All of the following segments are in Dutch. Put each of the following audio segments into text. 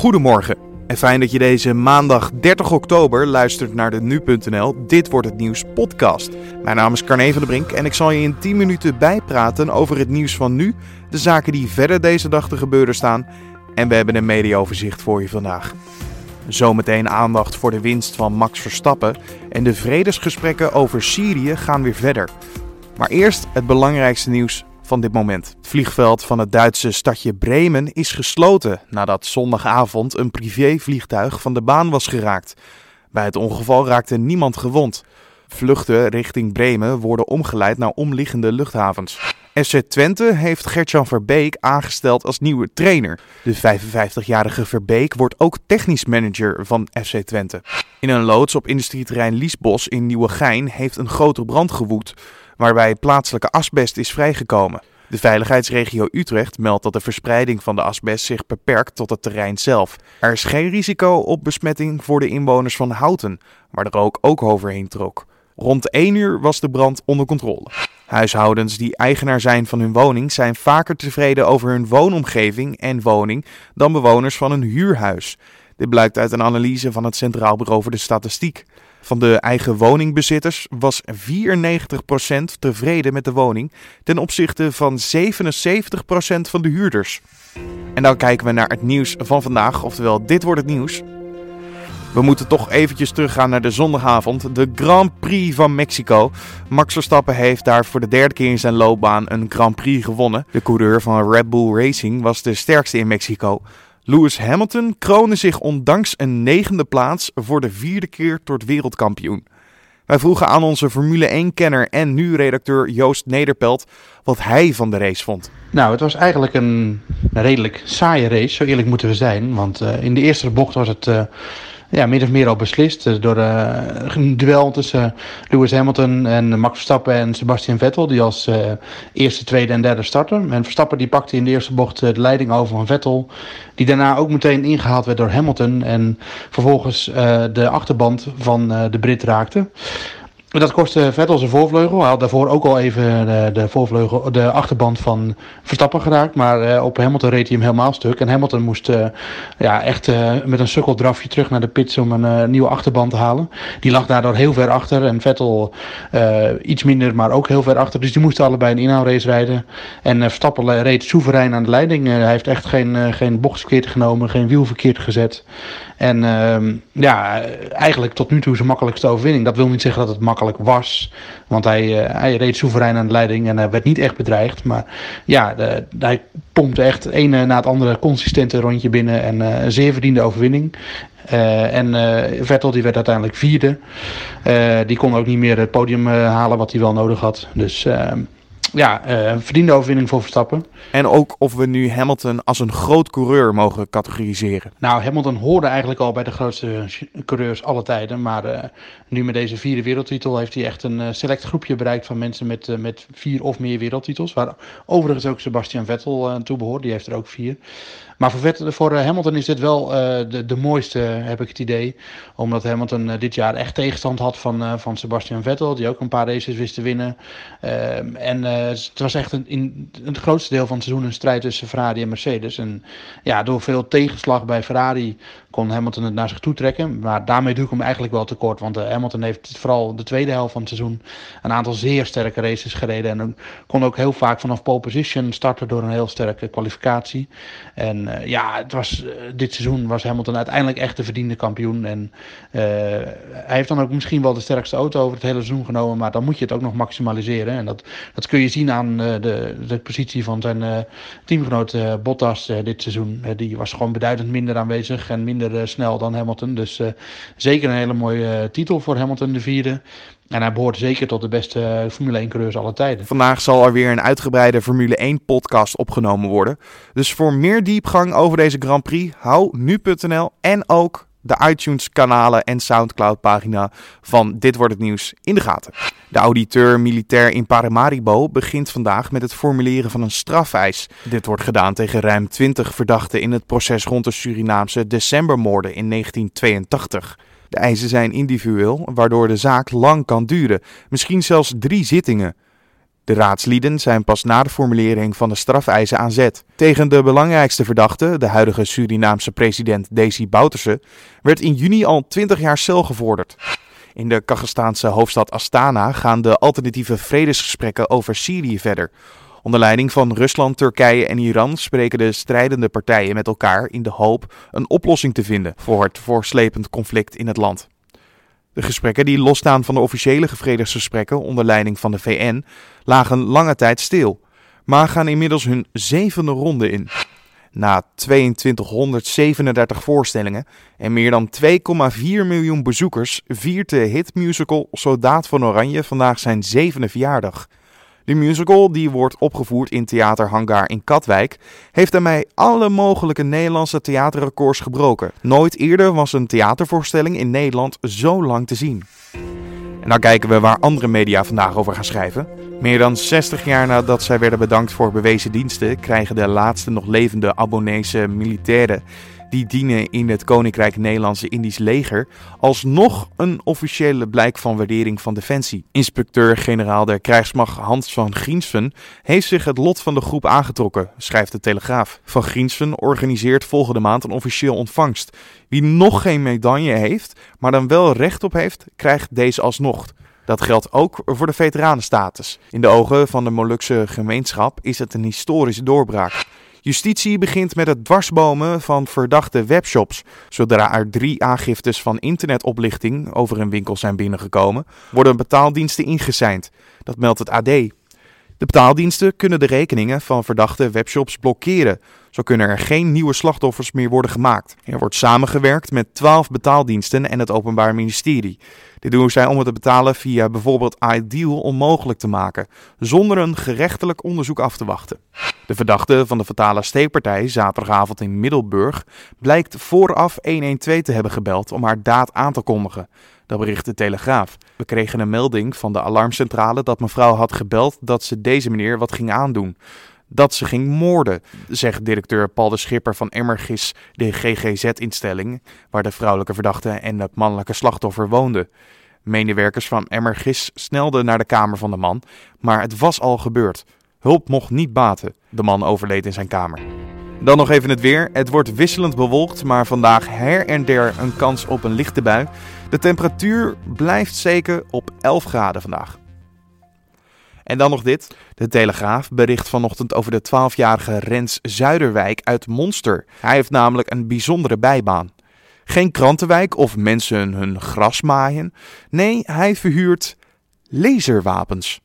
Goedemorgen en fijn dat je deze maandag 30 oktober luistert naar de Nu.nl Dit Wordt Het Nieuws podcast. Mijn naam is Carne van der Brink en ik zal je in 10 minuten bijpraten over het nieuws van nu, de zaken die verder deze dag te gebeuren staan en we hebben een mediaoverzicht voor je vandaag. Zometeen aandacht voor de winst van Max Verstappen en de vredesgesprekken over Syrië gaan weer verder. Maar eerst het belangrijkste nieuws dit moment. Het vliegveld van het Duitse stadje Bremen is gesloten nadat zondagavond een privévliegtuig van de baan was geraakt. Bij het ongeval raakte niemand gewond. Vluchten richting Bremen worden omgeleid naar omliggende luchthavens. SC Twente heeft Gertjan Verbeek aangesteld als nieuwe trainer. De 55-jarige Verbeek wordt ook technisch manager van FC Twente. In een loods op industrieterrein Liesbos in Nieuwegein heeft een grote brand gewoed waarbij plaatselijke asbest is vrijgekomen. De veiligheidsregio Utrecht meldt dat de verspreiding van de asbest zich beperkt tot het terrein zelf. Er is geen risico op besmetting voor de inwoners van Houten, waar de rook ook overheen trok. Rond 1 uur was de brand onder controle. Huishoudens die eigenaar zijn van hun woning zijn vaker tevreden over hun woonomgeving en woning dan bewoners van een huurhuis. Dit blijkt uit een analyse van het Centraal Bureau voor de Statistiek. Van de eigen woningbezitters was 94% tevreden met de woning ten opzichte van 77% van de huurders. En dan kijken we naar het nieuws van vandaag, oftewel dit wordt het nieuws. We moeten toch eventjes teruggaan naar de zondagavond, de Grand Prix van Mexico. Max Verstappen heeft daar voor de derde keer in zijn loopbaan een Grand Prix gewonnen. De coureur van Red Bull Racing was de sterkste in Mexico. Lewis Hamilton kroonde zich ondanks een negende plaats voor de vierde keer tot wereldkampioen. Wij vroegen aan onze Formule 1-kenner en nu redacteur Joost Nederpelt wat hij van de race vond. Nou, het was eigenlijk een redelijk saaie race, zo eerlijk moeten we zijn. Want uh, in de eerste bocht was het uh, ja, min of meer al beslist. Dus door uh, een duel tussen Lewis Hamilton en Max Verstappen en Sebastian Vettel. Die als uh, eerste, tweede en derde starten. En Verstappen die pakte in de eerste bocht de leiding over van Vettel. Die daarna ook meteen ingehaald werd door Hamilton. En vervolgens de achterband van de Brit raakte. Dat kostte Vettel zijn voorvleugel. Hij had daarvoor ook al even de, de, voorvleugel, de achterband van Verstappen geraakt. Maar uh, op Hamilton reed hij hem helemaal stuk. En Hamilton moest uh, ja, echt met een sukkeldrafje terug naar de pits om een nieuwe achterband te halen. Die lag daardoor heel ver achter. En Vettel iets minder, maar ook heel ver achter. Dus die moesten allebei een inhoudrace rijden. En Verstappen reed soeverein aan de leiding. hij heeft echt geen, geen bocht verkeerd genomen, geen wiel verkeerd gezet. En ehm, ja, eigenlijk tot nu toe zijn makkelijkste overwinning. Dat wil niet zeggen dat het makkelijk was. Want hij, uh, hij reed soeverein aan de leiding en hij werd niet echt bedreigd. Maar ja, de, hij pompte echt het ene na het andere consistente rondje binnen. En uh, een zeer verdiende overwinning. Uh, en Vettel die werd uiteindelijk vierde. die kon ook niet meer het podium halen wat hij wel nodig had. Dus ehm, ja, uh, verdiende overwinning voor Verstappen. En ook of we nu Hamilton als een groot coureur mogen categoriseren. Nou, Hamilton hoorde eigenlijk al bij de grootste coureurs alle tijden. Maar uh, nu met deze vierde wereldtitel heeft hij echt een uh, select groepje bereikt van mensen met, met vier of meer wereldtitels. Waar overigens ook Sebastian Vettel aan toe behoort, die heeft er ook vier. Maar voor, Vettel, voor Hamilton is dit wel de, de mooiste, heb ik het idee. Omdat Hamilton dit jaar echt tegenstand had van, van Sebastian Vettel, die ook een paar races wist te winnen. Ehm, en het was echt een, in het grootste deel van het seizoen een strijd tussen Ferrari en Mercedes. En ja, door veel tegenslag bij Ferrari kon Hamilton het naar zich toe trekken. Maar daarmee doe ik hem eigenlijk wel tekort. Want uh, Hamilton heeft vooral de tweede helft van het seizoen een aantal zeer sterke races gereden. En kon ook heel vaak vanaf pole position starten door een heel sterke kwalificatie. En uh, ja, het was, dit seizoen was Hamilton uiteindelijk echt de verdiende kampioen. En hij heeft dan ook misschien wel de sterkste auto over het hele seizoen genomen. Maar dan moet je het ook nog maximaliseren. En dat, dat kun je zien aan de, de positie van zijn teamgenoot Bottas dit seizoen. die was gewoon beduidend minder aanwezig en minder snel dan Hamilton. Dus zeker een hele mooie titel voor Hamilton de vierde. En hij behoort zeker tot de beste Formule 1 coureurs aller tijden. Vandaag zal er weer een uitgebreide Formule 1 podcast opgenomen worden. Dus voor meer diepgang over deze Grand Prix, hou nu.nl en ook de iTunes-kanalen en Soundcloud-pagina van Dit Wordt Het Nieuws in de gaten. De auditeur militair in Paramaribo begint vandaag met het formuleren van een strafeis. Dit wordt gedaan tegen ruim 20 verdachten in het proces rond de Surinaamse decembermoorden in 1982. De eisen zijn individueel, waardoor de zaak lang kan duren, misschien zelfs drie zittingen. De raadslieden zijn pas na de formulering van de strafeisen aan zet. Tegen de belangrijkste verdachte, de huidige Surinaamse president Desi Bouterse, werd in juni al 20 jaar cel gevorderd. In de Kazachstaanse hoofdstad Astana gaan de alternatieve vredesgesprekken over Syrië verder. Onder leiding van Rusland, Turkije en Iran spreken de strijdende partijen met elkaar in de hoop een oplossing te vinden voor het voorslepend conflict in het land. De gesprekken die losstaan van de officiële vredesgesprekken onder leiding van de VN lagen lange tijd stil, maar gaan inmiddels hun zevende ronde in. Na 2237 voorstellingen en meer dan 2,4 miljoen bezoekers viert de hitmusical Soldaat van Oranje vandaag zijn zevende verjaardag. De musical, die wordt opgevoerd in Theater Hangar in Katwijk, heeft daarmee alle mogelijke Nederlandse theaterrecords gebroken. Nooit eerder was een theatervoorstelling in Nederland zo lang te zien. En dan kijken we waar andere media vandaag over gaan schrijven. Meer dan 60 jaar nadat zij werden bedankt voor bewezen diensten, krijgen de laatste nog levende Abonese militairen die dienen in het Koninkrijk Nederlandse Indisch Leger alsnog een officiële blijk van waardering van Defensie. Inspecteur-generaal der krijgsmacht Hans van Griensven heeft zich het lot van de groep aangetrokken, schrijft de Telegraaf. Van Griensven organiseert volgende maand een officieel ontvangst. Wie nog geen medaille heeft, maar dan wel recht op heeft, krijgt deze alsnog. Dat geldt ook voor de veteranenstatus. In de ogen van de Molukse gemeenschap is het een historische doorbraak. Justitie begint met het dwarsbomen van verdachte webshops. Zodra er drie aangiftes van internetoplichting over een winkel zijn binnengekomen, worden betaaldiensten ingeseind. Dat meldt het AD. De betaaldiensten kunnen de rekeningen van verdachte webshops blokkeren. Zo kunnen er geen nieuwe slachtoffers meer worden gemaakt. Er wordt samengewerkt met 12 betaaldiensten en het Openbaar Ministerie. Dit doen zij om het te betalen via bijvoorbeeld Ideal onmogelijk te maken, zonder een gerechtelijk onderzoek af te wachten. De verdachte van de fatale steekpartij zaterdagavond in Middelburg blijkt vooraf 112 te hebben gebeld om haar daad aan te kondigen. Dat bericht de Telegraaf. We kregen een melding van de alarmcentrale dat mevrouw had gebeld dat ze deze meneer wat ging aandoen. Dat ze ging moorden, zegt directeur Paul de Schipper van Emmergis, de GGZ-instelling, waar de vrouwelijke verdachte en het mannelijke slachtoffer woonden. Medewerkers van Emmergis snelden naar de kamer van de man, maar het was al gebeurd. Hulp mocht niet baten. De man overleed in zijn kamer. Dan nog even het weer. Het wordt wisselend bewolkt, maar vandaag her en der een kans op een lichte bui. De temperatuur blijft zeker op 11 graden vandaag. En dan nog dit. De Telegraaf bericht vanochtend over de 12-jarige Rens Zuiderwijk uit Monster. Hij heeft namelijk een bijzondere bijbaan. Geen krantenwijk of mensen hun gras maaien. Nee, hij verhuurt laserwapens.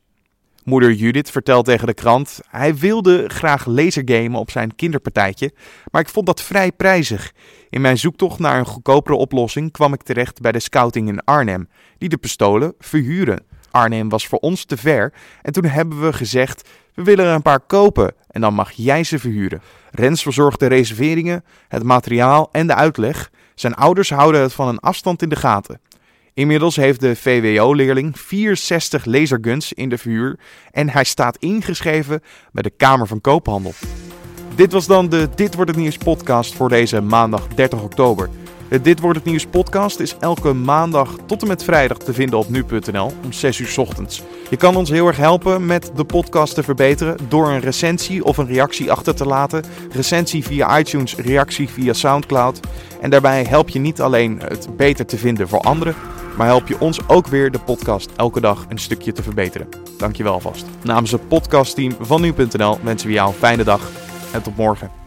Moeder Judith vertelt tegen de krant: Hij wilde graag lasergamen op zijn kinderpartijtje, maar ik vond dat vrij prijzig. In mijn zoektocht naar een goedkopere oplossing kwam ik terecht bij de scouting in Arnhem, die de pistolen verhuren. Arnhem was voor ons te ver en toen hebben we gezegd: We willen er een paar kopen en dan mag jij ze verhuren. Rens verzorgt de reserveringen, het materiaal en de uitleg. Zijn ouders houden het van een afstand in de gaten. Inmiddels heeft de VWO-leerling 64 laserguns in de verhuur en hij staat ingeschreven bij de Kamer van Koophandel. Dit was dan de Dit wordt het nieuws podcast voor deze maandag 30 oktober. De Dit wordt het nieuws podcast is elke maandag tot en met vrijdag te vinden op nu.nl om 6 uur ochtends. Je kan ons heel erg helpen met de podcast te verbeteren door een recensie of een reactie achter te laten. Recensie via iTunes, reactie via SoundCloud. En daarbij help je niet alleen het beter te vinden voor anderen, maar help je ons ook weer de podcast elke dag een stukje te verbeteren. Dankjewel alvast. Namens het podcastteam van nu.nl wensen we jou een fijne dag en tot morgen.